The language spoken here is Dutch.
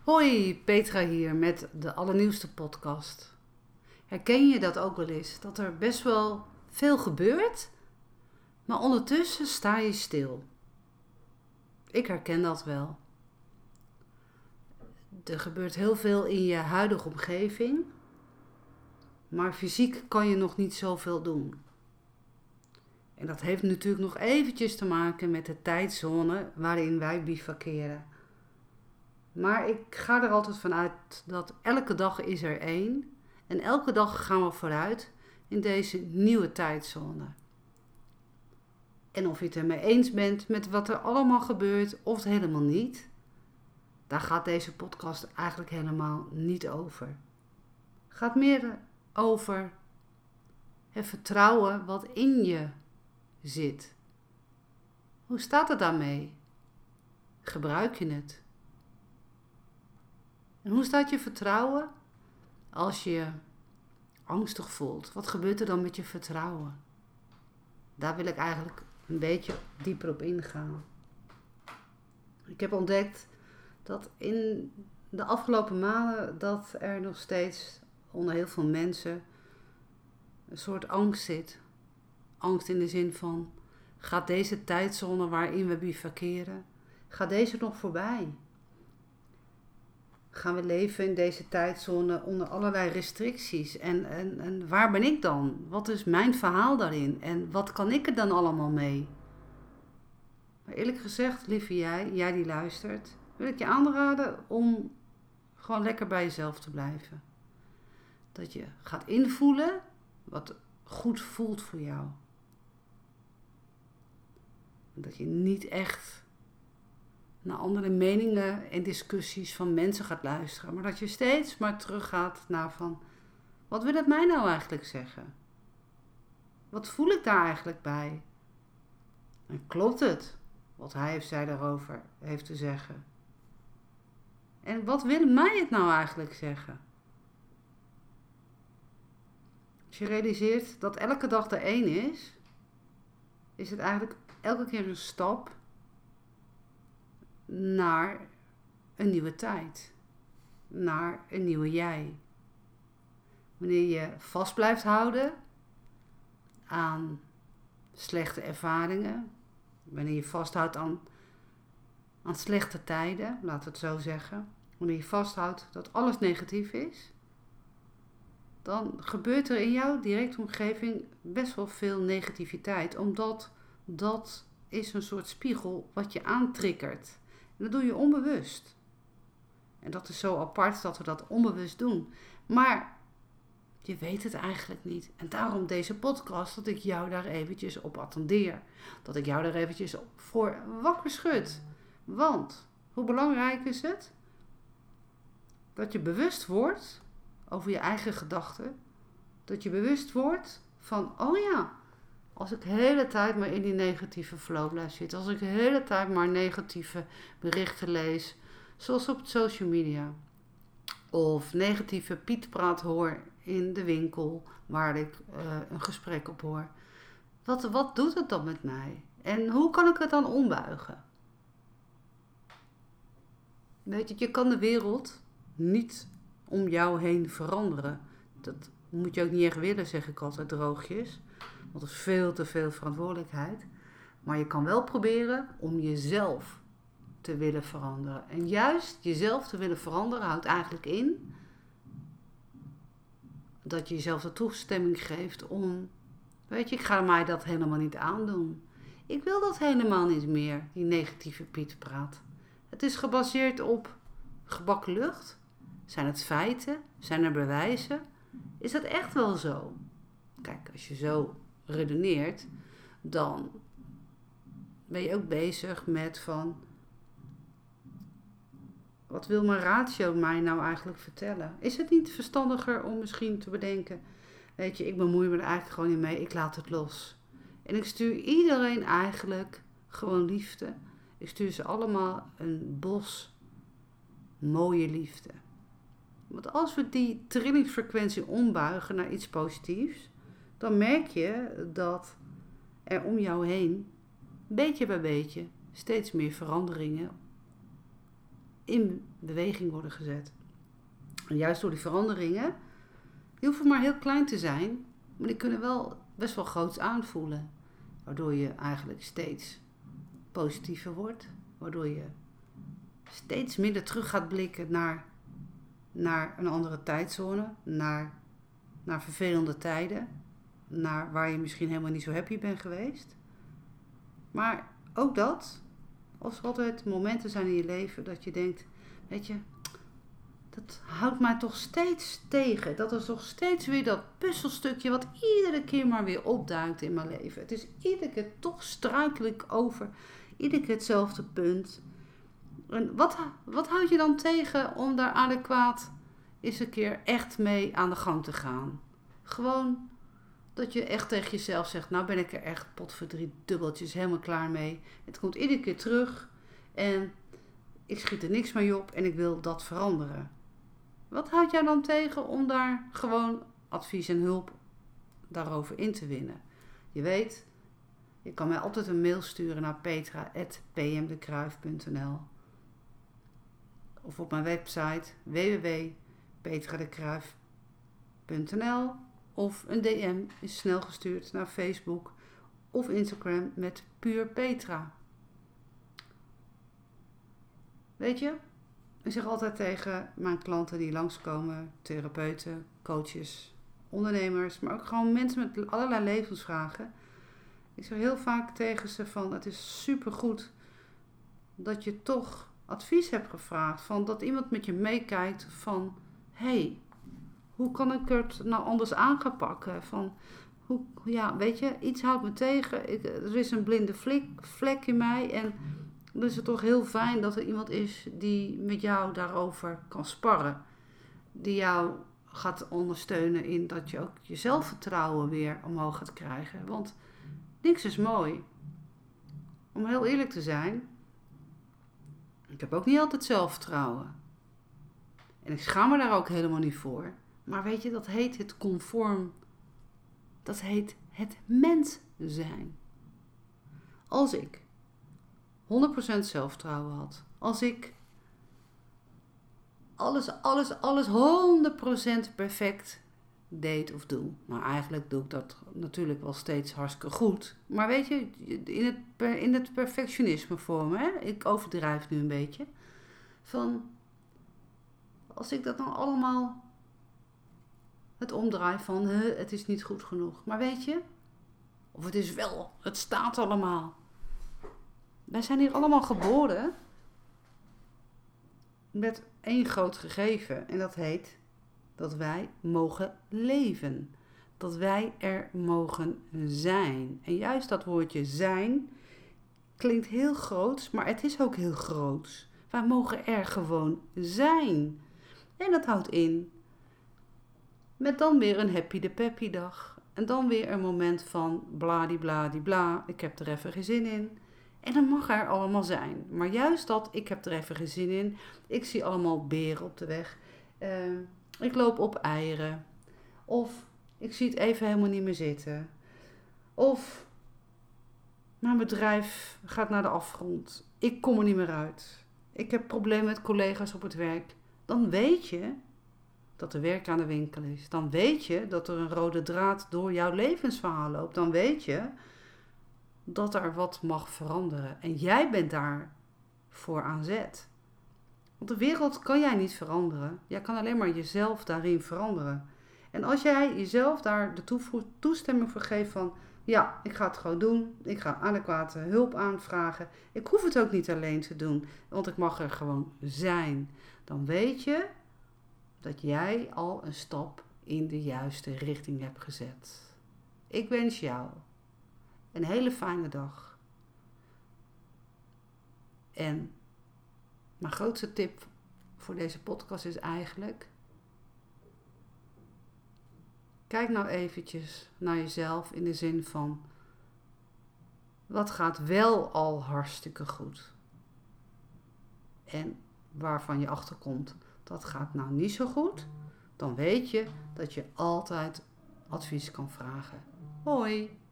Hoi, Petra hier met de allernieuwste podcast. Herken je dat ook wel eens? Dat er best wel veel gebeurt, maar ondertussen sta je stil. Ik herken dat wel. Er gebeurt heel veel in je huidige omgeving, maar fysiek kan je nog niet zoveel doen. En dat heeft natuurlijk nog eventjes te maken met de tijdzone waarin wij bivakeren. Maar ik ga er altijd vanuit dat elke dag is er één. En elke dag gaan we vooruit in deze nieuwe tijdzone. En of je het ermee eens bent met wat er allemaal gebeurt of helemaal niet, daar gaat deze podcast eigenlijk helemaal niet over. Gaat meer over het vertrouwen wat in je zit. Hoe staat het daarmee? Gebruik je het? En hoe staat je vertrouwen als je angstig voelt? Wat gebeurt er dan met je vertrouwen? Daar wil ik eigenlijk een beetje dieper op ingaan. Ik heb ontdekt dat in de afgelopen maanden dat er nog steeds onder heel veel mensen een soort angst zit. Angst in de zin van, gaat deze tijdzone waarin we bivakeren, gaat deze nog voorbij? Gaan we leven in deze tijdzone onder allerlei restricties. En, en, en waar ben ik dan? Wat is mijn verhaal daarin? En wat kan ik er dan allemaal mee? Maar eerlijk gezegd, lieve jij, jij die luistert, wil ik je aanraden om gewoon lekker bij jezelf te blijven. Dat je gaat invoelen wat goed voelt voor jou. Dat je niet echt naar andere meningen en discussies van mensen gaat luisteren. Maar dat je steeds maar teruggaat naar van, wat wil het mij nou eigenlijk zeggen? Wat voel ik daar eigenlijk bij? En klopt het wat hij of zij daarover heeft te zeggen? En wat wil mij het nou eigenlijk zeggen? Als je realiseert dat elke dag er één is, is het eigenlijk elke keer een stap naar een nieuwe tijd, naar een nieuwe jij. Wanneer je vast blijft houden aan slechte ervaringen, wanneer je vasthoudt aan, aan slechte tijden, laten we het zo zeggen, wanneer je vasthoudt dat alles negatief is, dan gebeurt er in jouw directe omgeving best wel veel negativiteit, omdat dat is een soort spiegel wat je aantriggert dat doe je onbewust. En dat is zo apart dat we dat onbewust doen. Maar je weet het eigenlijk niet. En daarom deze podcast, dat ik jou daar eventjes op attendeer. Dat ik jou daar eventjes voor wakker schud. Want, hoe belangrijk is het? Dat je bewust wordt over je eigen gedachten. Dat je bewust wordt van, oh ja, als ik de hele tijd maar in die negatieve flow blijf zitten. Als ik de hele tijd maar negatieve berichten lees. Zoals op social media. Of negatieve pietpraat hoor in de winkel waar ik uh, een gesprek op hoor. Wat, wat doet het dan met mij? En hoe kan ik het dan ombuigen? Weet je, je kan de wereld niet om jou heen veranderen. Dat moet je ook niet echt willen, zeg ik altijd droogjes. Want dat is veel te veel verantwoordelijkheid. Maar je kan wel proberen om jezelf te willen veranderen. En juist jezelf te willen veranderen houdt eigenlijk in dat je jezelf de toestemming geeft om, weet je, ik ga mij dat helemaal niet aandoen. Ik wil dat helemaal niet meer, die negatieve praat. Het is gebaseerd op gebakken lucht. Zijn het feiten? Zijn er bewijzen? Is dat echt wel zo? Kijk, als je zo redeneert, dan ben je ook bezig met van wat wil mijn ratio mij nou eigenlijk vertellen? Is het niet verstandiger om misschien te bedenken, weet je, ik bemoei me er eigenlijk gewoon niet mee, ik laat het los. En ik stuur iedereen eigenlijk gewoon liefde. Ik stuur ze allemaal een bos mooie liefde. Want als we die trillingsfrequentie ombuigen naar iets positiefs, dan merk je dat er om jou heen, beetje bij beetje, steeds meer veranderingen in beweging worden gezet. En juist door die veranderingen, die hoeven maar heel klein te zijn, maar die kunnen wel best wel groots aanvoelen. Waardoor je eigenlijk steeds positiever wordt, waardoor je steeds minder terug gaat blikken naar, naar een andere tijdzone, naar, naar vervelende tijden, naar waar je misschien helemaal niet zo happy bent geweest. Maar ook dat, als er altijd momenten zijn in je leven dat je denkt, weet je, dat houdt mij toch steeds tegen. Dat is toch steeds weer dat puzzelstukje wat iedere keer maar weer opduikt in mijn leven. Het is iedere keer toch struikelijk over, iedere keer hetzelfde punt. En wat, wat houd je dan tegen om daar adequaat eens een keer echt mee aan de gang te gaan? Gewoon dat je echt tegen jezelf zegt, nou ben ik er echt potverdriet dubbeltjes helemaal klaar mee. Het komt iedere keer terug en ik schiet er niks mee op en ik wil dat veranderen. Wat houdt jou dan tegen om daar gewoon advies en hulp daarover in te winnen? Je weet, je kan mij altijd een mail sturen naar petra.pmdekruif.nl of op mijn website www.petradekruif.nl of een DM is snel gestuurd naar Facebook of Instagram met Puur Petra. Weet je, ik zeg altijd tegen mijn klanten die langskomen, therapeuten, coaches, ondernemers, maar ook gewoon mensen met allerlei levensvragen. Ik zeg heel vaak tegen ze van het is supergoed dat je toch advies hebt gevraagd. Van dat iemand met je meekijkt van hey, hoe kan ik het nou anders aan? Van hoe, ja, weet je, iets houdt me tegen. Ik, er is een blinde vlek, vlek in mij en dan is het toch heel fijn dat er iemand is die met jou daarover kan sparren. Die jou gaat ondersteunen in dat je ook je zelfvertrouwen weer omhoog gaat krijgen. Want niks is mooi. Om heel eerlijk te zijn, ik heb ook niet altijd zelfvertrouwen. En ik schaam me daar ook helemaal niet voor. Maar weet je, dat heet het conform. Dat heet het mens zijn. Als ik 100% zelfvertrouwen had. Als ik alles, alles, alles 100% perfect deed of doe. Maar eigenlijk doe ik dat natuurlijk wel steeds hartstikke goed. Maar weet je, in het, in het perfectionisme voor me, ik overdrijf nu een beetje. Van, als ik dat dan allemaal het omdraai van, het is niet goed genoeg. Maar weet je, of het is wel, het staat allemaal. Wij zijn hier allemaal geboren met één groot gegeven en dat heet dat wij mogen leven. Dat wij er mogen zijn. En juist dat woordje zijn klinkt heel groots, maar het is ook heel groots. Wij mogen er gewoon zijn. En dat houdt in met dan weer een happy de peppy dag. En dan weer een moment van bladibladibla, ik heb er even geen zin in. En dan mag er allemaal zijn. Maar juist dat, ik heb er even geen zin in. Ik zie allemaal beren op de weg. Uh, ik loop op eieren. Of ik zie het even helemaal niet meer zitten. Of mijn bedrijf gaat naar de afgrond. Ik kom er niet meer uit. Ik heb problemen met collega's op het werk. Dan weet je dat er werk aan de winkel is. Dan weet je dat er een rode draad door jouw levensverhaal loopt. Dan weet je dat er wat mag veranderen. En jij bent daar voor aan zet. Want de wereld kan jij niet veranderen. Jij kan alleen maar jezelf daarin veranderen. En als jij jezelf daar de toestemming voor geeft van... Ja, ik ga het gewoon doen. Ik ga adequate hulp aanvragen. Ik hoef het ook niet alleen te doen. Want ik mag er gewoon zijn. Dan weet je dat jij al een stap in de juiste richting hebt gezet. Ik wens jou een hele fijne dag. En mijn grootste tip voor deze podcast is eigenlijk: kijk nou eventjes naar jezelf in de zin van wat gaat wel al hartstikke goed. En waarvan je achterkomt dat gaat nou niet zo goed, dan weet je dat je altijd advies kan vragen. Hoi!